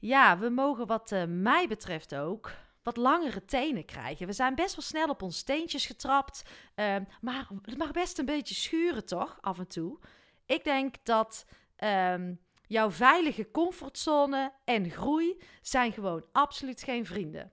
Ja, we mogen wat uh, mij betreft ook wat langere tenen krijgen. We zijn best wel snel op ons steentjes getrapt, uh, maar het mag best een beetje schuren toch, af en toe. Ik denk dat uh, jouw veilige comfortzone en groei zijn gewoon absoluut geen vrienden.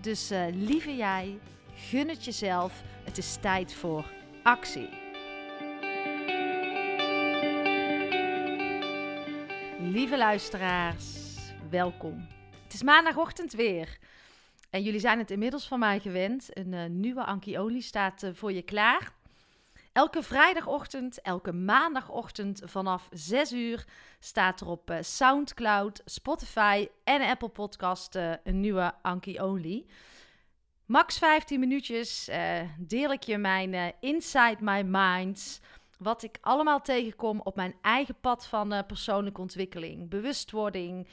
Dus uh, lieve jij, gun het jezelf. Het is tijd voor actie. Lieve luisteraars, welkom. Het is maandagochtend weer. En jullie zijn het inmiddels van mij gewend. Een uh, nieuwe Anki staat uh, voor je klaar. Elke vrijdagochtend, elke maandagochtend vanaf 6 uur staat er op uh, SoundCloud, Spotify en Apple Podcast een nieuwe Anki Only. Max 15 minuutjes deel ik je mijn Inside My Minds wat ik allemaal tegenkom op mijn eigen pad van persoonlijke ontwikkeling, bewustwording,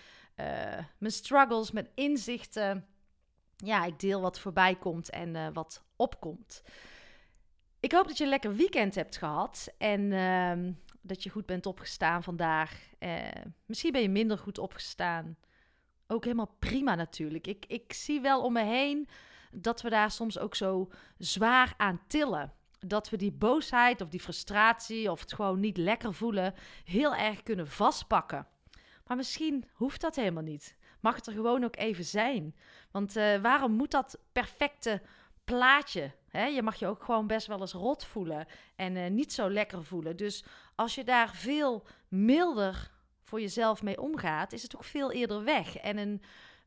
mijn struggles met inzichten. Ja, ik deel wat voorbij komt en wat opkomt. Ik hoop dat je een lekker weekend hebt gehad en ehm, dat je goed bent opgestaan vandaag. misschien ben je minder goed opgestaan. Ook helemaal prima natuurlijk. Ik, ik zie wel om me heen dat we daar soms ook zo zwaar aan tillen dat we die boosheid of die frustratie of het gewoon niet lekker voelen heel erg kunnen vastpakken. Maar misschien hoeft dat helemaal niet. Mag het er gewoon ook even zijn? Want uh, waarom moet dat perfecte plaatje? Hè? Je mag je ook gewoon best wel eens rot voelen en uh, niet zo lekker voelen. Dus als je daar veel milder voor jezelf mee omgaat, is het ook veel eerder weg. En een,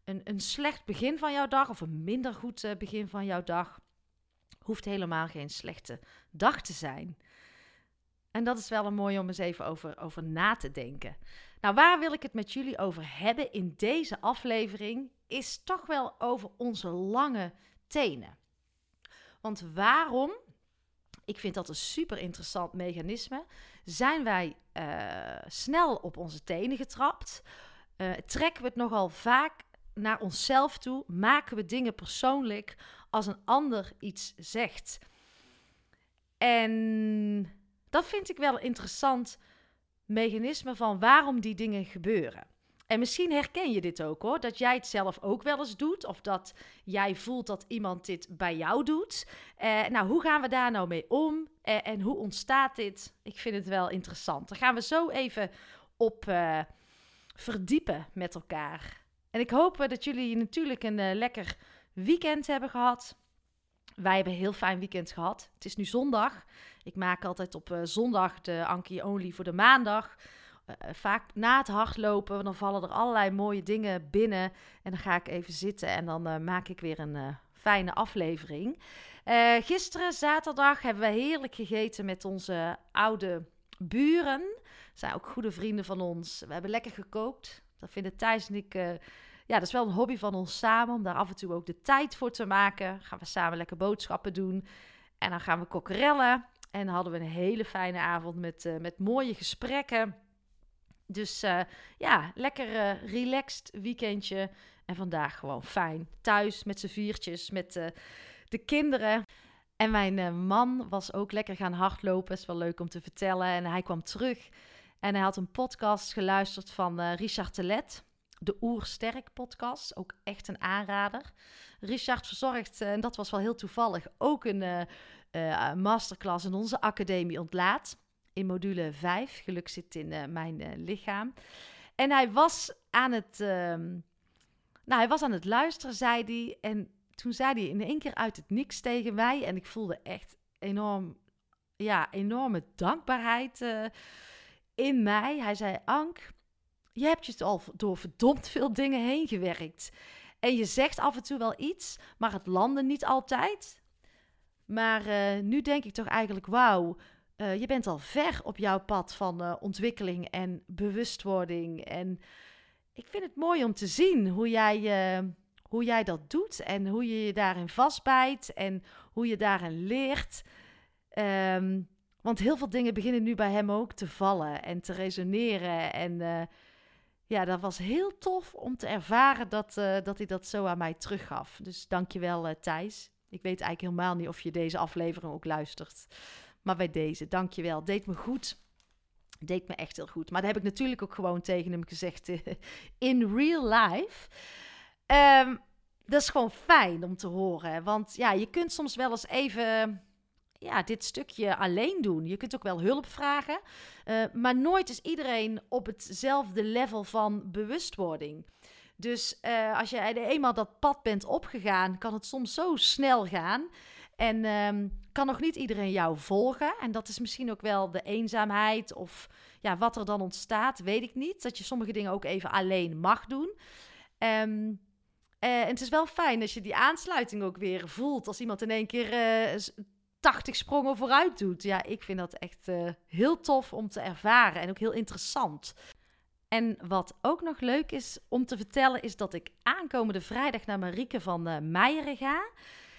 een, een slecht begin van jouw dag of een minder goed uh, begin van jouw dag hoeft helemaal geen slechte dag te zijn. En dat is wel een mooi om eens even over, over na te denken. Nou, waar wil ik het met jullie over hebben in deze aflevering? Is toch wel over onze lange tenen. Want waarom, ik vind dat een super interessant mechanisme, zijn wij uh, snel op onze tenen getrapt? Uh, trekken we het nogal vaak naar onszelf toe? Maken we dingen persoonlijk als een ander iets zegt. En dat vind ik wel een interessant mechanisme van waarom die dingen gebeuren. En misschien herken je dit ook hoor, dat jij het zelf ook wel eens doet, of dat jij voelt dat iemand dit bij jou doet. Eh, nou, hoe gaan we daar nou mee om eh, en hoe ontstaat dit? Ik vind het wel interessant. Daar gaan we zo even op uh, verdiepen met elkaar. En ik hoop dat jullie natuurlijk een lekker weekend hebben gehad. Wij hebben een heel fijn weekend gehad. Het is nu zondag. Ik maak altijd op zondag de Anki Only voor de maandag. Uh, vaak na het hardlopen, dan vallen er allerlei mooie dingen binnen. En dan ga ik even zitten en dan uh, maak ik weer een fijne aflevering. gisteren, zaterdag, hebben we heerlijk gegeten met onze oude buren. Zijn ook goede vrienden van ons. We hebben lekker gekookt. Dat vinden Thijs en ik ja, dat is wel een hobby van ons samen. Om daar af en toe ook de tijd voor te maken. Gaan we samen lekker boodschappen doen. En dan gaan we kokkerellen. En dan hadden we een hele fijne avond met, met mooie gesprekken. Dus uh, ja, lekker uh, relaxed weekendje. En vandaag gewoon fijn. Thuis met z'n viertjes, met uh, de kinderen. En mijn man was ook lekker gaan hardlopen. Is wel leuk om te vertellen. En hij kwam terug. En hij had een podcast geluisterd van Richard Telet. De Oersterk podcast. Ook echt een aanrader. Richard verzorgt, en dat was wel heel toevallig, ook een masterclass in onze academie Ontlaat in module 5. Geluk zit in uh, mijn uh, lichaam. En hij was aan het, um, nou, hij was aan het luisteren, zei hij. En toen zei hij in één keer uit het niks tegen mij. En ik voelde echt enorm, ja, enorme dankbaarheid uh, in mij. Hij zei, Ank, je hebt je al door verdomd veel dingen heen gewerkt. En je zegt af en toe wel iets, maar het landde niet altijd. Maar nu denk ik toch eigenlijk, wauw, uh, je bent al ver op jouw pad van uh, ontwikkeling en bewustwording. En ik vind het mooi om te zien hoe jij, uh, hoe jij dat doet en hoe je je daarin vastbijt en hoe je daarin leert. Um, want heel veel dingen beginnen nu bij hem ook te vallen en te resoneren. En ja, dat was heel tof om te ervaren dat, dat hij dat zo aan mij teruggaf. Dus dankjewel uh, Thijs. Ik weet eigenlijk helemaal niet of je deze aflevering ook luistert. Maar bij deze, dankjewel. Deed me goed. Deed me echt heel goed. Maar dat heb ik natuurlijk ook gewoon tegen hem gezegd eh, in real life. Ehm, dat is gewoon fijn om te horen. Want ja, je kunt soms wel eens even ja, dit stukje alleen doen. Je kunt ook wel hulp vragen. Uh, maar nooit is iedereen op hetzelfde level van bewustwording. Dus uh, als je eenmaal dat pad bent opgegaan, kan het soms zo snel gaan. En um, kan nog niet iedereen jou volgen. En dat is misschien ook wel de eenzaamheid of ja, wat er dan ontstaat, weet ik niet. Dat je sommige dingen ook even alleen mag doen. Um, uh, en het is wel fijn als je die aansluiting ook weer voelt. Als iemand in één keer uh, eh, 80 sprongen vooruit doet. Ja, ik vind dat echt uh, heel tof om te ervaren en ook heel interessant. En wat ook nog leuk is om te vertellen, is dat ik aankomende vrijdag naar Marieke van Meijeren ga.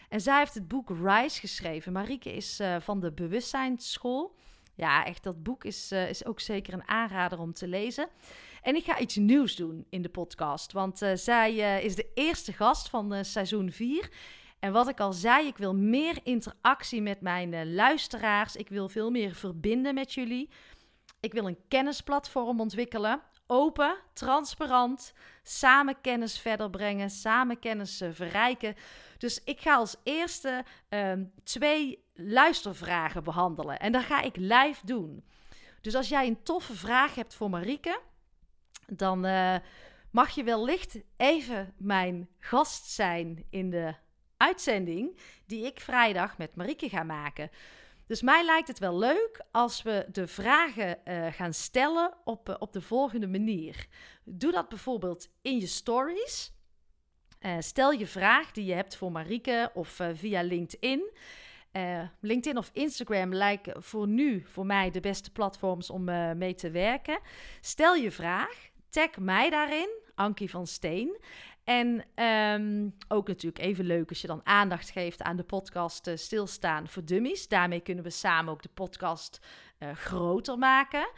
En zij heeft het boek Rise geschreven. Marieke is uh, van de Bewustzijnsschool. Ja, echt, dat boek is, uh, is ook zeker een aanrader om te lezen. En ik ga iets nieuws doen in de podcast. Want uh, zij is de eerste gast van seizoen 4. En wat ik al zei, ik wil meer interactie met mijn luisteraars. Ik wil veel meer verbinden met jullie. Ik wil een kennisplatform ontwikkelen. Open, transparant, samen kennis verder brengen, samen kennis verrijken dus ik ga als eerste ehm, twee luistervragen behandelen. En dat ga ik live doen. Dus als jij een toffe vraag hebt voor Marieke, dan uh, mag je wellicht even mijn gast zijn in de uitzending die ik vrijdag met Marieke ga maken. Dus mij lijkt het wel leuk als we de vragen uh, gaan stellen op, uh, op de volgende manier. Doe dat bijvoorbeeld in je stories. Uh, stel je vraag die je hebt voor Marieke of uh, via LinkedIn. Uh, LinkedIn of Instagram lijken voor nu voor mij de beste platforms om mee te werken. Stel je vraag, tag mij daarin, Ankie van Steen. En um, ook natuurlijk even leuk als je dan aandacht geeft aan de podcast Stilstaan voor Dummies. Daarmee kunnen we samen ook de podcast groter maken.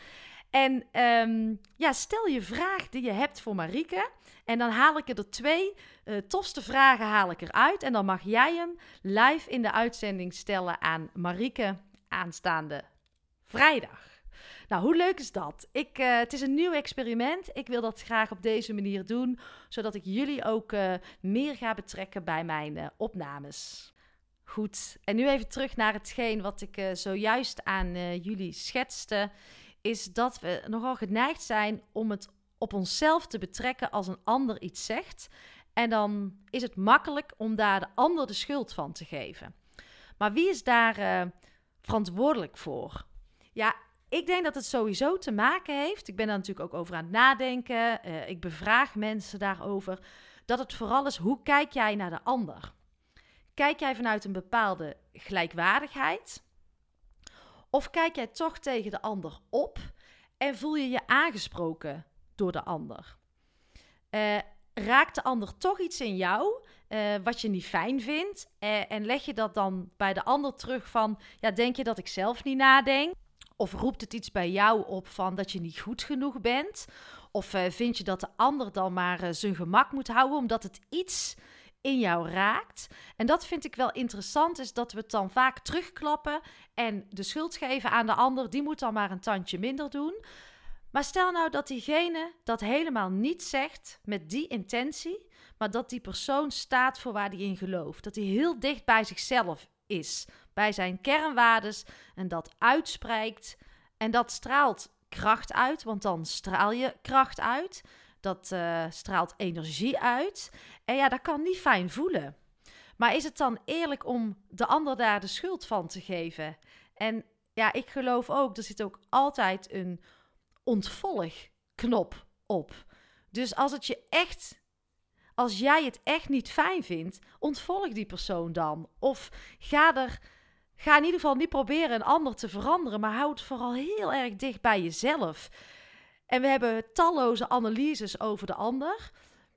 En um, ja, stel je vraag die je hebt voor Marieke. En dan haal ik er twee uh, tofste vragen haal ik eruit. En dan mag jij hem live in de uitzending stellen aan Marieke aanstaande vrijdag. Nou, hoe leuk is dat? Ik, uh, het is een nieuw experiment. Ik wil dat graag op deze manier doen, zodat ik jullie ook uh, meer ga betrekken bij mijn opnames. Goed, en nu even terug naar hetgeen wat ik zojuist aan jullie schetste. Is dat we nogal geneigd zijn om het op onszelf te betrekken als een ander iets zegt. En dan is het makkelijk om daar de ander de schuld van te geven. Maar wie is daar uh, verantwoordelijk voor? Ja, ik denk dat het sowieso te maken heeft. Ik ben daar natuurlijk ook over aan het nadenken. Uh, ik bevraag mensen daarover. Dat het vooral is hoe kijk jij naar de ander? Kijk jij vanuit een bepaalde gelijkwaardigheid? Of kijk jij toch tegen de ander op en voel je je aangesproken door de ander? Uh, raakt de ander toch iets in jou uh, wat je niet fijn vindt? Uh, en leg je dat dan bij de ander terug van, ja, denk je dat ik zelf niet nadenk? Of roept het iets bij jou op van dat je niet goed genoeg bent? Of vind je dat de ander dan maar zijn gemak moet houden omdat het iets in jou raakt? En dat vind ik wel interessant, is dat we het dan vaak terugklappen en de schuld geven aan de ander. Die moet dan maar een tandje minder doen. Maar stel nou dat diegene dat helemaal niet zegt met die intentie, maar dat die persoon staat voor waar hij in gelooft. Dat hij heel dicht bij zichzelf is, bij zijn kernwaardes en dat uitspreekt. En dat straalt kracht uit, want dan straal je kracht uit. Dat uh, straalt energie uit. Ja, dat kan niet fijn voelen. Maar is het dan eerlijk om de ander daar de schuld van te geven? En ja, ik geloof ook, er zit ook altijd een ontvolgknop op. Dus als het je echt als jij het echt niet fijn vindt, ontvolg die persoon dan. Of ga er. Ga in ieder geval niet proberen een ander te veranderen, maar houd vooral heel erg dicht bij jezelf. En we hebben talloze analyses over de ander.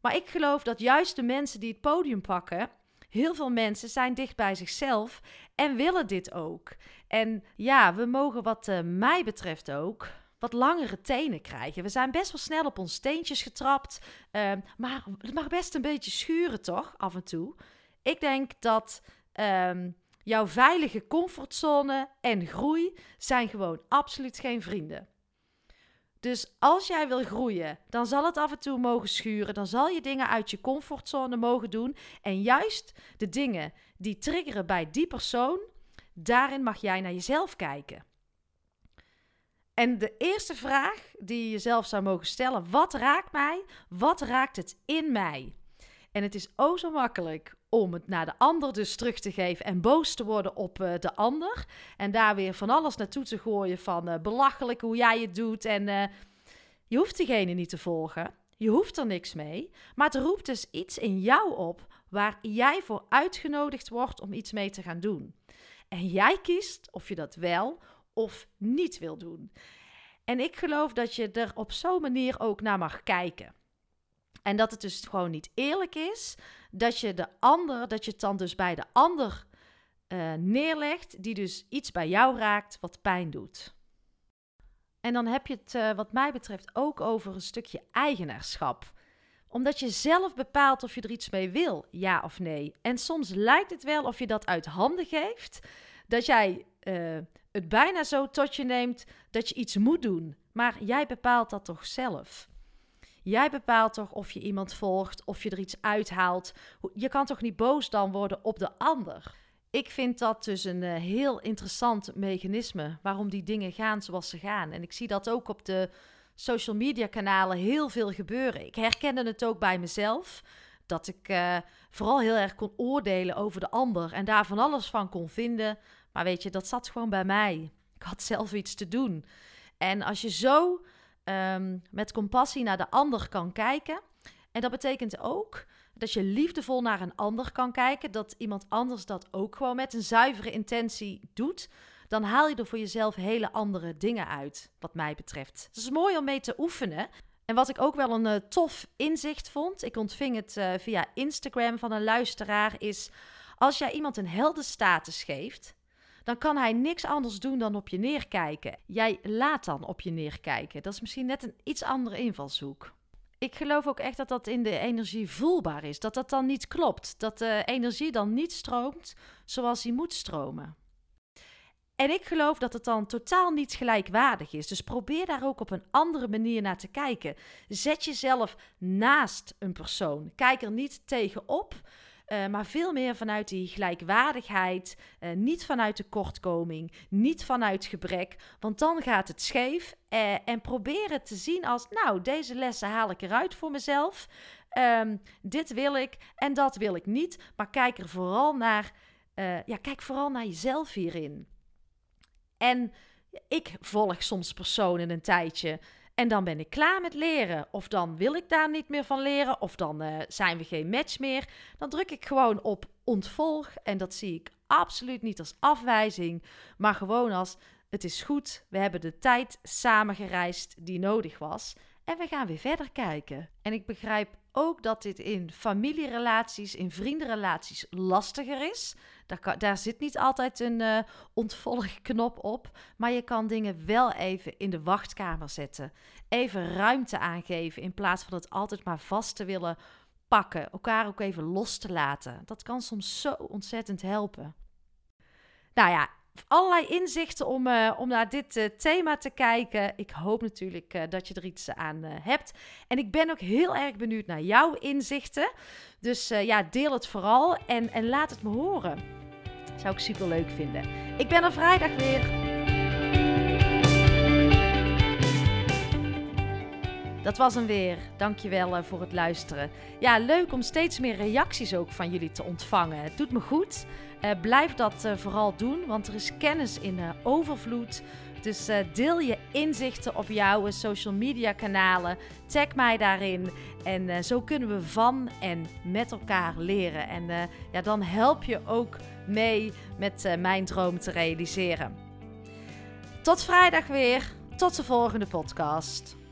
Maar ik geloof dat juist de mensen die het podium pakken, heel veel mensen zijn dicht bij zichzelf en willen dit ook. En ja, we mogen wat uh, mij betreft ook wat langere tenen krijgen. We zijn best wel snel op ons steentjes getrapt. Ehm, maar het mag best een beetje schuren, toch? Af en toe. Ik denk dat ehm, jouw veilige comfortzone en groei zijn gewoon absoluut geen vrienden. Dus als jij wil groeien, dan zal het af en toe mogen schuren. Dan zal je dingen uit je comfortzone mogen doen. En juist de dingen die triggeren bij die persoon, daarin mag jij naar jezelf kijken. En de eerste vraag die je jezelf zou mogen stellen: wat raakt mij? Wat raakt het in mij? En het is o zo makkelijk om het naar de ander dus terug te geven en boos te worden op uh, de ander. En daar weer van alles naartoe te gooien van uh, belachelijk hoe jij het doet. En uh, je hoeft diegene niet te volgen. Je hoeft er niks mee. Maar het roept dus iets in jou op waar jij voor uitgenodigd wordt om iets mee te gaan doen. En jij kiest of je dat wel of niet wil doen. En ik geloof dat je er op zo'n manier ook naar mag kijken. En dat het dus gewoon niet eerlijk is dat je de ander, dat je het dan dus bij de ander uh, neerlegt, die dus iets bij jou raakt wat pijn doet. En dan heb je het, uh, wat mij betreft, ook over een stukje eigenaarschap omdat je zelf bepaalt of je er iets mee wil, ja of nee. En soms lijkt het wel of je dat uit handen geeft. Dat jij uh, het bijna zo tot je neemt dat je iets moet doen. Maar jij bepaalt dat toch zelf? Jij bepaalt toch of je iemand volgt, of je er iets uithaalt. Je kan toch niet boos dan worden op de ander? Ik vind dat dus een uh, heel interessant mechanisme waarom die dingen gaan zoals ze gaan. En ik zie dat ook op de social media kanalen heel veel gebeuren. Ik herkende het ook bij mezelf. Dat ik uh, vooral heel erg kon oordelen over de ander en daar van alles van kon vinden. Maar weet je, dat zat gewoon bij mij. Ik had zelf iets te doen. En als je zo um, met compassie naar de ander kan kijken, en dat betekent ook dat je liefdevol naar een ander kan kijken, dat iemand anders dat ook gewoon met een zuivere intentie doet, dan haal je er voor jezelf hele andere dingen uit, wat mij betreft. Het is mooi om mee te oefenen. En wat ik ook wel een uh, tof inzicht vond, ik ontving het uh, via Instagram van een luisteraar, is als jij iemand een heldenstatus geeft, dan kan hij niks anders doen dan op je neerkijken. Jij laat dan op je neerkijken. Dat is misschien net een iets andere invalshoek. Ik geloof ook echt dat dat in de energie voelbaar is. Dat dat dan niet klopt. Dat de energie dan niet stroomt zoals die moet stromen. En ik geloof dat het dan totaal niet gelijkwaardig is. Dus probeer daar ook op een andere manier naar te kijken. Zet jezelf naast een persoon. Kijk er niet tegenop. Uh, maar veel meer vanuit die gelijkwaardigheid, uh, niet vanuit tekortkoming, niet vanuit gebrek, want dan gaat het scheef. Uh, en probeer het te zien als, nou, deze lessen haal ik eruit voor mezelf. Um, dit wil ik en dat wil ik niet, maar kijk er vooral naar, ja, kijk vooral naar jezelf hierin. En ik volg soms personen een tijdje. En dan ben ik klaar met leren. Of dan wil ik daar niet meer van leren. Of dan uh, zijn we geen match meer. Dan druk ik gewoon op ontvolg. En dat zie ik absoluut niet als afwijzing. Maar gewoon als het is goed. We hebben de tijd samen gereisd die nodig was. En we gaan weer verder kijken. En ik begrijp ook dat dit in familierelaties, in vriendenrelaties lastiger is. Daar, daar zit niet altijd een uh, ontvolgknop op. Maar je kan dingen wel even in de wachtkamer zetten. Even ruimte aangeven in plaats van het altijd maar vast te willen pakken. Elkaar ook even los te laten. Dat kan soms zo ontzettend helpen. Nou ja, allerlei inzichten om, uh, om naar dit uh, thema te kijken. Ik hoop natuurlijk uh, dat je er iets aan hebt. En ik ben ook heel erg benieuwd naar jouw inzichten. Dus ja, deel het vooral en, en laat het me horen. Zou ik super leuk vinden. Ik ben er vrijdag weer. Dat was hem weer. Dankjewel uh, voor het luisteren. Ja, leuk om steeds meer reacties ook van jullie te ontvangen. Het doet me goed. Uh, blijf dat uh, vooral doen, want er is kennis in overvloed. Dus deel je inzichten op jouw social media kanalen. Tag mij daarin. En zo kunnen we van en met elkaar leren. En ja, dan help je ook mee met mijn droom te realiseren. Tot vrijdag weer. Tot de volgende podcast.